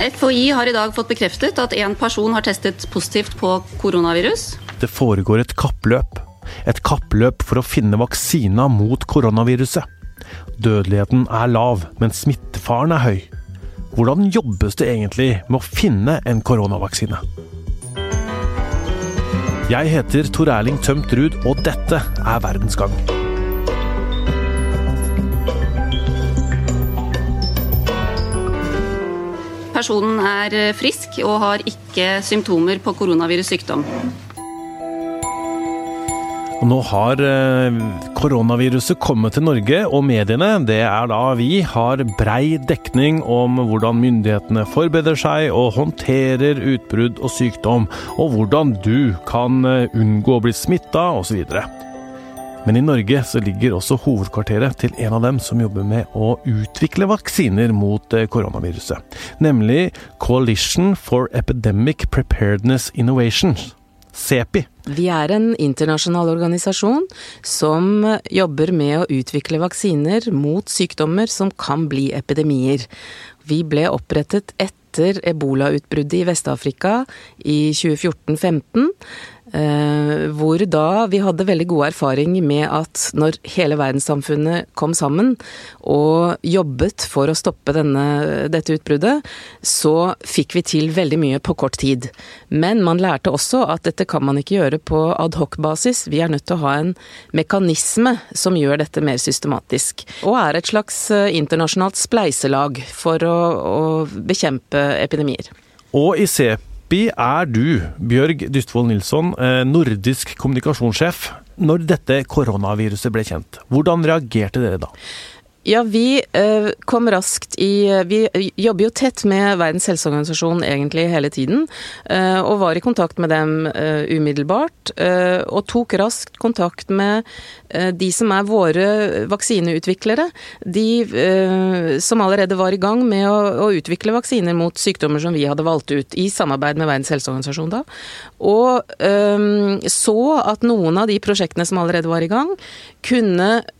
FHI har i dag fått bekreftet at en person har testet positivt på koronavirus. Det foregår et kappløp. Et kappløp for å finne vaksina mot koronaviruset. Dødeligheten er lav, men smittefaren er høy. Hvordan jobbes det egentlig med å finne en koronavaksine? Jeg heter Tor Erling Tømt Ruud, og dette er Verdensgang. Personen er frisk og har ikke symptomer på koronavirussykdom. Og nå har eh, koronaviruset kommet til Norge, og mediene, det er da vi, har brei dekning om hvordan myndighetene forbereder seg og håndterer utbrudd og sykdom, og hvordan du kan eh, unngå å bli smitta osv. Men i Norge så ligger også hovedkvarteret til en av dem som jobber med å utvikle vaksiner mot eh, koronaviruset, nemlig Coalition for Epidemic Preparedness Innovation. CEPI. Vi er en internasjonal organisasjon som jobber med å utvikle vaksiner mot sykdommer som kan bli epidemier. Vi ble opprettet etter ebolautbruddet i Vest-Afrika i 2014-15. Eh, hvor da vi hadde veldig god erfaring med at når hele verdenssamfunnet kom sammen og jobbet for å stoppe denne, dette utbruddet, så fikk vi til veldig mye på kort tid. Men man lærte også at dette kan man ikke gjøre på adhoc-basis. Vi er nødt til å ha en mekanisme som gjør dette mer systematisk. Og er et slags eh, internasjonalt spleiselag for å, å bekjempe epidemier. Og i CEP Oppi er du, Bjørg Dystvold Nilsson, eh, nordisk kommunikasjonssjef. Når dette koronaviruset ble kjent, hvordan reagerte dere da? Ja, vi eh, kom raskt i Vi jobber jo tett med Verdens helseorganisasjon egentlig hele tiden. Eh, og var i kontakt med dem eh, umiddelbart. Og tok raskt kontakt med de som er våre vaksineutviklere. De som allerede var i gang med å, utvikle vaksiner mot sykdommer som vi hadde valgt ut, i samarbeid med Verdens helseorganisasjon da. Og så at noen av de prosjektene som allerede var i gang, kunne Eh,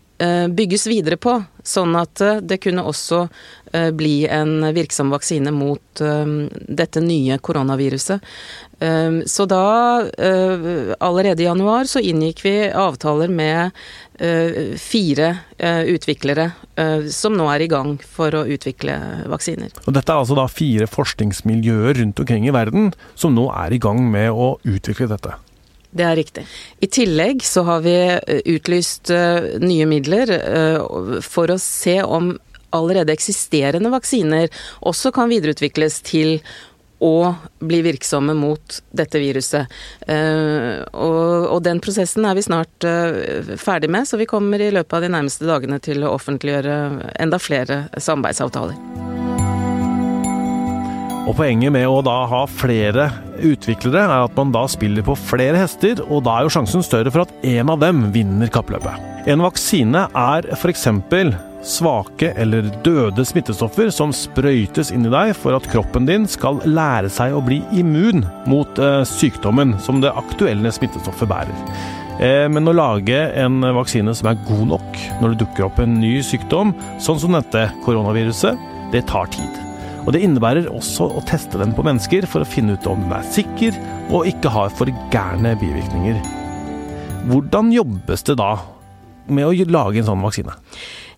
bygges videre på, sånn at eh, det kunne også eh, bli en virksom vaksine mot dette nye koronaviruset. Så da, allerede i januar, så inngikk vi avtaler med fire utviklere som nå er i gang for å utvikle vaksiner. Og Dette er altså da fire forskningsmiljøer rundt omkring i verden som nå er i gang med å utvikle dette? Det er riktig. I tillegg så har vi eh, utlyst eh, nye midler eh, for å se om allerede eksisterende vaksiner også kan videreutvikles til å bli virksomme mot dette viruset. Og, den prosessen er vi snart ferdig med, så vi kommer i løpet av de nærmeste dagene til å offentliggjøre enda flere samarbeidsavtaler. Og Poenget med å da ha flere utviklere er at man da spiller på flere hester, og da er jo sjansen større for at en av dem vinner kappløpet. En vaksine er f.eks. svake eller døde smittestoffer som sprøytes inn i deg for at kroppen din skal lære seg å bli immun mot eh, sykdommen som det aktuelle smittestoffet bærer. Eh, men å lage en vaksine som er god nok når det dukker opp en ny sykdom, sånn som dette koronaviruset, det tar tid. Og Det innebærer også å teste den på mennesker for å finne ut om den er sikker og ikke har for gærne bivirkninger. Hvordan jobbes det da med å lage en sånn vaksine?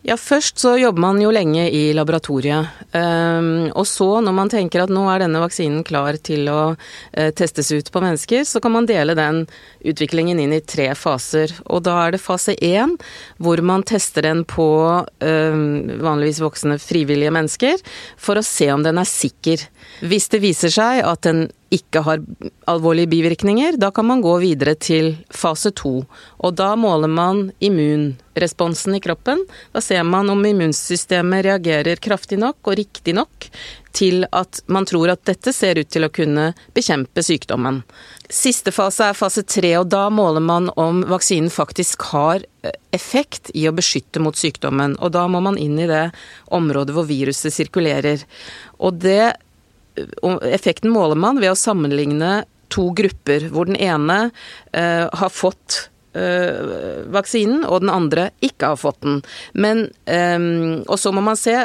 Ja, først så jobber man jo lenge i laboratoriet. Um, og så, når man tenker at nå er denne vaksinen klar til å uh, testes ut på mennesker, så kan man dele den utviklingen inn i tre faser. Og da er det fase én, hvor man tester den på uh, vanligvis voksne frivillige mennesker, for å se om den er sikker. Hvis det viser seg at den ikke har alvorlige bivirkninger, da kan man gå videre til fase to. Og da måler man immunresponsen i kroppen. Da ser man om immunsystemet reagerer kraftig nok og riktig nok til at man tror at dette ser ut til å kunne bekjempe sykdommen. Siste fase er fase tre, og da måler man om vaksinen faktisk har eh, effekt i å beskytte mot sykdommen. Og da må man inn i det området hvor viruset sirkulerer. Og det effekten måler man ved å sammenligne to grupper, hvor den ene eh, har fått eh, vaksinen, og den andre ikke har fått den. Men, eh, og så må man se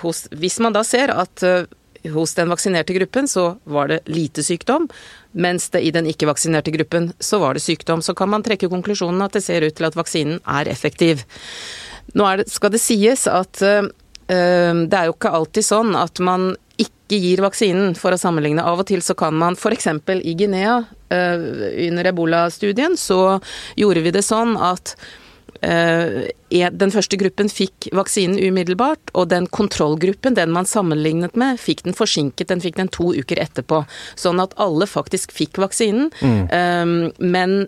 hos, Hvis man da ser at eh, hos den vaksinerte gruppen så var det lite sykdom, mens det i den ikke-vaksinerte gruppen så var det sykdom. Så kan man trekke konklusjonen at det ser ut til at vaksinen er effektiv. Nå det, skal det sies at uh, det er jo ikke alltid sånn at man ikke gir vaksinen, for å sammenligne. Av og til så kan man f.eks. i Guinea, uh, under ebola-studien, så gjorde vi det sånn at uh, den første gruppen fikk vaksinen umiddelbart, og den kontrollgruppen, den man sammenlignet med, fikk den forsinket. Den fikk den to uker etterpå. Sånn at alle faktisk fikk vaksinen. Mm. Um, men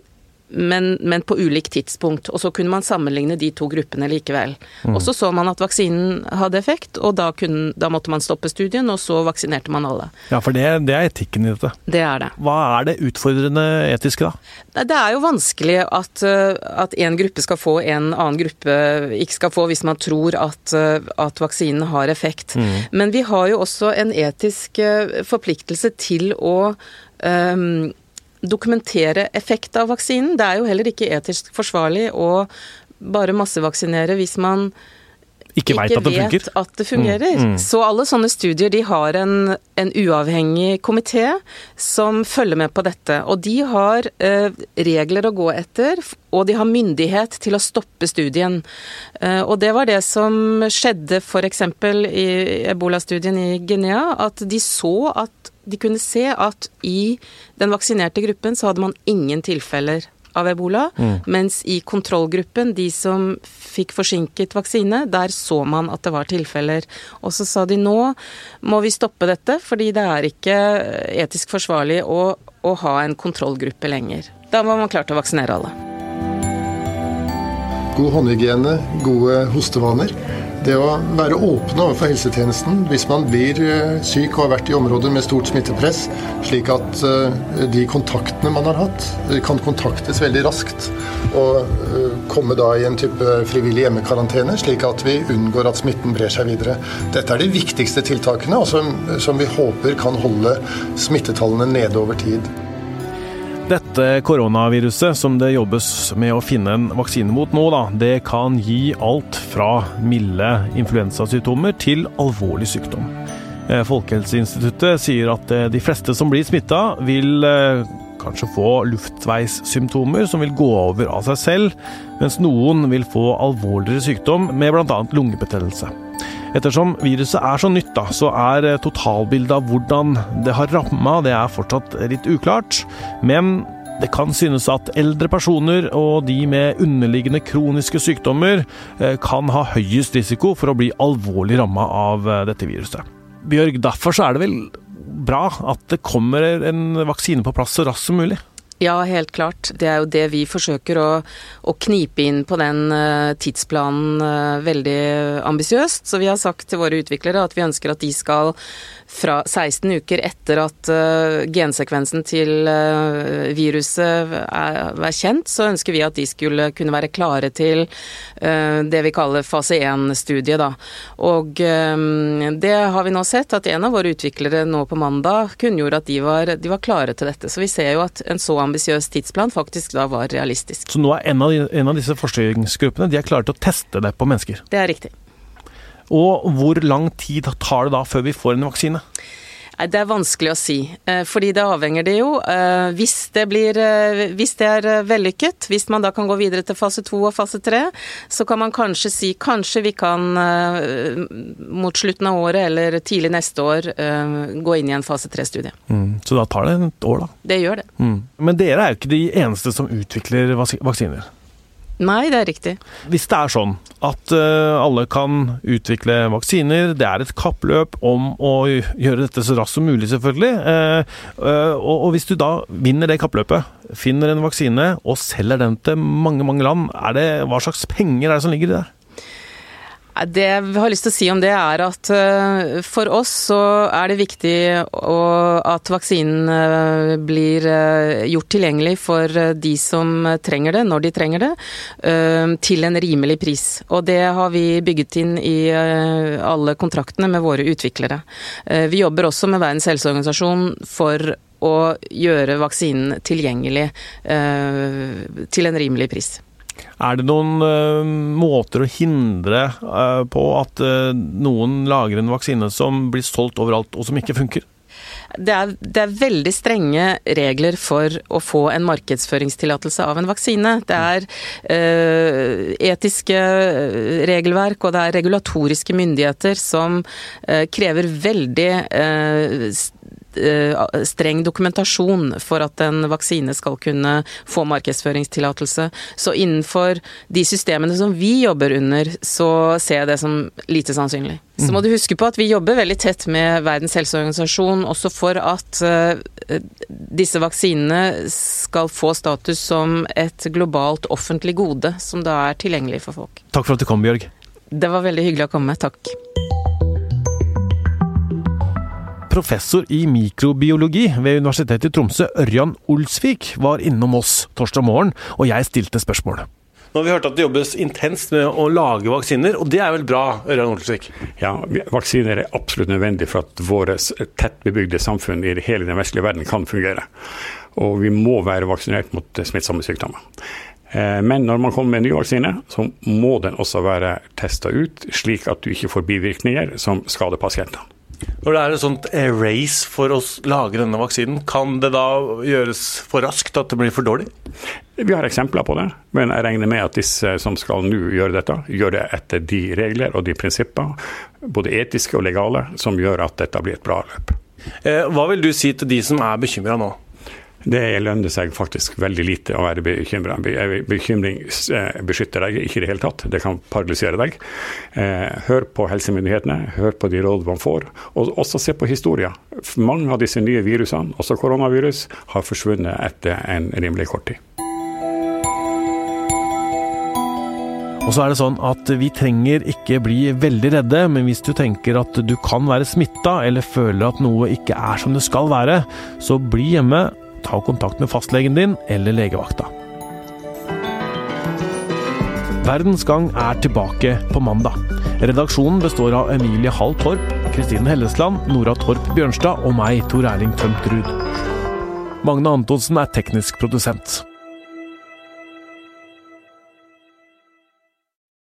men, men, på ulikt tidspunkt. Og så kunne man sammenligne de to gruppene likevel. Mm. Og så så man at vaksinen hadde effekt, og da, kunne, da, måtte man stoppe studien, og så vaksinerte man alle. Ja, for det, det, er etikken i dette. Det er det. Hva er det utfordrende etiske, da? Det er jo vanskelig at, eh, at en gruppe skal få, en annen gruppe ikke skal få, hvis man tror at, eh, at vaksinen har effekt. Mm. Men vi har jo også en etisk eh, forpliktelse til å um, dokumentere effekt av vaksinen. Det er jo heller ikke etisk forsvarlig å bare massevaksinere hvis man ikke, ikke vet, at vet at det fungerer. Mm, mm. Så alle sånne studier de har en, en uavhengig komité som følger med på dette. Og de har eh, regler å gå etter, og de har myndighet til å stoppe studien. Eh, og det var det som skjedde f.eks. i ebolastudien i Guinea, at de så at de kunne se at i den vaksinerte gruppen så hadde man ingen tilfeller av ebola, mm. mens i kontrollgruppen, de som fikk forsinket vaksine, der så man at det var tilfeller. Og så sa de nå må vi stoppe dette, fordi det er ikke etisk forsvarlig å, å ha en kontrollgruppe lenger. Da var man klar til å vaksinere alle. God håndhygiene, gode hostevaner det å være åpne overfor helsetjenesten hvis man blir eh, syk og har vært i områder med stort smittepress, slik at eh, de kontaktene man har hatt, eh, kan kontaktes veldig raskt. Og komme da i en type frivillig hjemmekarantene, slik at vi unngår at smitten brer seg videre. Dette er de viktigste tiltakene, og som, som vi håper kan holde smittetallene nede over tid. Dette koronaviruset som det jobbes med å finne en vaksine mot nå, da, det kan gi alt fra milde influensasymptomer til alvorlig sykdom. Eh, Folkehelseinstituttet sier at eh, de fleste som blir smitta, vil eh, kanskje få luftveissymptomer som vil gå over av seg selv, mens noen vil få alvorligere sykdom med bl.a. lungebetennelse. Ettersom viruset er så nytt, da, så er eh, totalbildet av hvordan det har ramma, det er fortsatt litt uklart. Men det kan synes at eldre personer og de med underliggende kroniske sykdommer eh, kan ha høyest risiko for å bli alvorlig ramma av eh, dette viruset. Bjørg, derfor er det vel bra at det kommer en vaksine på plass så raskt som mulig? Ja, helt klart. Det er jo det vi forsøker å, å knipe inn på den uh, tidsplanen uh, veldig ambisiøst. Så vi har sagt til våre utviklere at vi ønsker at de skal fra 16 uker etter at uh, gensekvensen til viruset er, er, kjent, så ønsker vi at de skulle kunne være klare til det vi kaller fase 1-studiet. Og det har vi nå sett, at en av våre utviklere nå på mandag kunngjorde at de var, de var, klare til dette. Så vi ser jo at en så ambisiøs tidsplan faktisk da var realistisk. Så nå er en av, en av disse forskningsgruppene de er klare til å teste det på mennesker? Det er riktig. Og hvor lang tid tar det da før vi får en vaksine? Det er vanskelig å si, eh, fordi det avhenger det jo. Eh, hvis det, blir, eh, hvis det er vellykket, hvis man da kan gå videre til fase to og fase tre, så kan man kanskje si kanskje vi kan mot slutten av året eller tidlig neste år gå inn i en fase tre-studie. Mm, så da tar det et år, da? Det gjør det. Mm. Men dere er jo ikke de eneste som utvikler vaksiner? Nei, det er riktig. Hvis det er sånn at uh, alle kan utvikle vaksiner, det er et kappløp om å gjøre dette så raskt som mulig, selvfølgelig. Uh, og, og, hvis du da vinner det kappløpet, finner en vaksine og selger den til mange, mange land, det, hva slags penger er det som ligger i det? Det jeg har lyst til å si om det, er at eh, for oss så er det viktig at vaksinen eh, blir eh, gjort tilgjengelig for de som trenger det, når de trenger det, til en rimelig pris. Og det har vi bygget inn i alle kontraktene med våre utviklere. Vi jobber også med Verdens helseorganisasjon for å gjøre vaksinen tilgjengelig til en rimelig pris. Er det noen uh, måter å hindre uh, på at uh, noen lager en vaksine som blir solgt overalt, og som ikke funker? Det er, det er, veldig strenge regler for å få en markedsføringstillatelse av en vaksine. Det er uh, etiske regelverk og det er regulatoriske myndigheter som uh, krever veldig uh, streng dokumentasjon for at en vaksine skal kunne få markedsføringstillatelse. Så innenfor de systemene som vi jobber under, så ser jeg det som lite sannsynlig. Så må du huske på at vi jobber veldig tett med Verdens helseorganisasjon også for at uh, disse vaksinene skal få status som et globalt offentlig gode, som da er tilgjengelig for folk. Takk for at du kom, Bjørg. Det var veldig hyggelig å komme. Takk professor i mikrobiologi ved Universitetet i Tromsø, Ørjan Olsvik, var innom oss torsdag morgen, og jeg stilte spørsmål. Nå har vi hørt at det jobbes intenst med å lage vaksiner, og det er vel bra? Ørjan Olsvik? Ja, vaksiner er absolutt nødvendig for at våre tett bebygde samfunn i hele den vestlige verden kan fungere. Og vi må være vaksinert mot smittsomme sykdommer. Eh, men når man kommer med en ny vaksine, så må den også være testa ut, slik at du ikke får bivirkninger som skader pasientene. Når det er et sånt race for å lage denne vaksinen, kan det da gjøres for raskt at det blir for dårlig? Vi har eksempler på det, men jeg regner med at disse som skal nå gjøre dette, gjør det etter de regler og de prinsipper, både etiske og legale, som gjør at dette blir et bra løp. Eh, hva vil du si til de som er bekymra nå? Det lønner seg faktisk veldig lite å være bekymra. Bekymring eh, beskytter deg ikke i det hele tatt, det kan paralysere deg. Eh, hør på helsemyndighetene, hør på de råd man får, og også se på historia. Mange av disse nye virusene, også koronavirus, har forsvunnet etter en rimelig kort tid. Og så er det sånn at Vi trenger ikke bli veldig redde, men hvis du tenker at du kan være smitta eller føler at noe ikke er som det skal være, så bli hjemme ta kontakt med fastlegen din eller legevakta. Verdens Gang er tilbake på mandag. Redaksjonen består av Emilie Hall Torp, Kristine Hellesland, Nora Torp Bjørnstad og meg, Tor Erling Tømt Ruud. Magne Antonsen er teknisk produsent.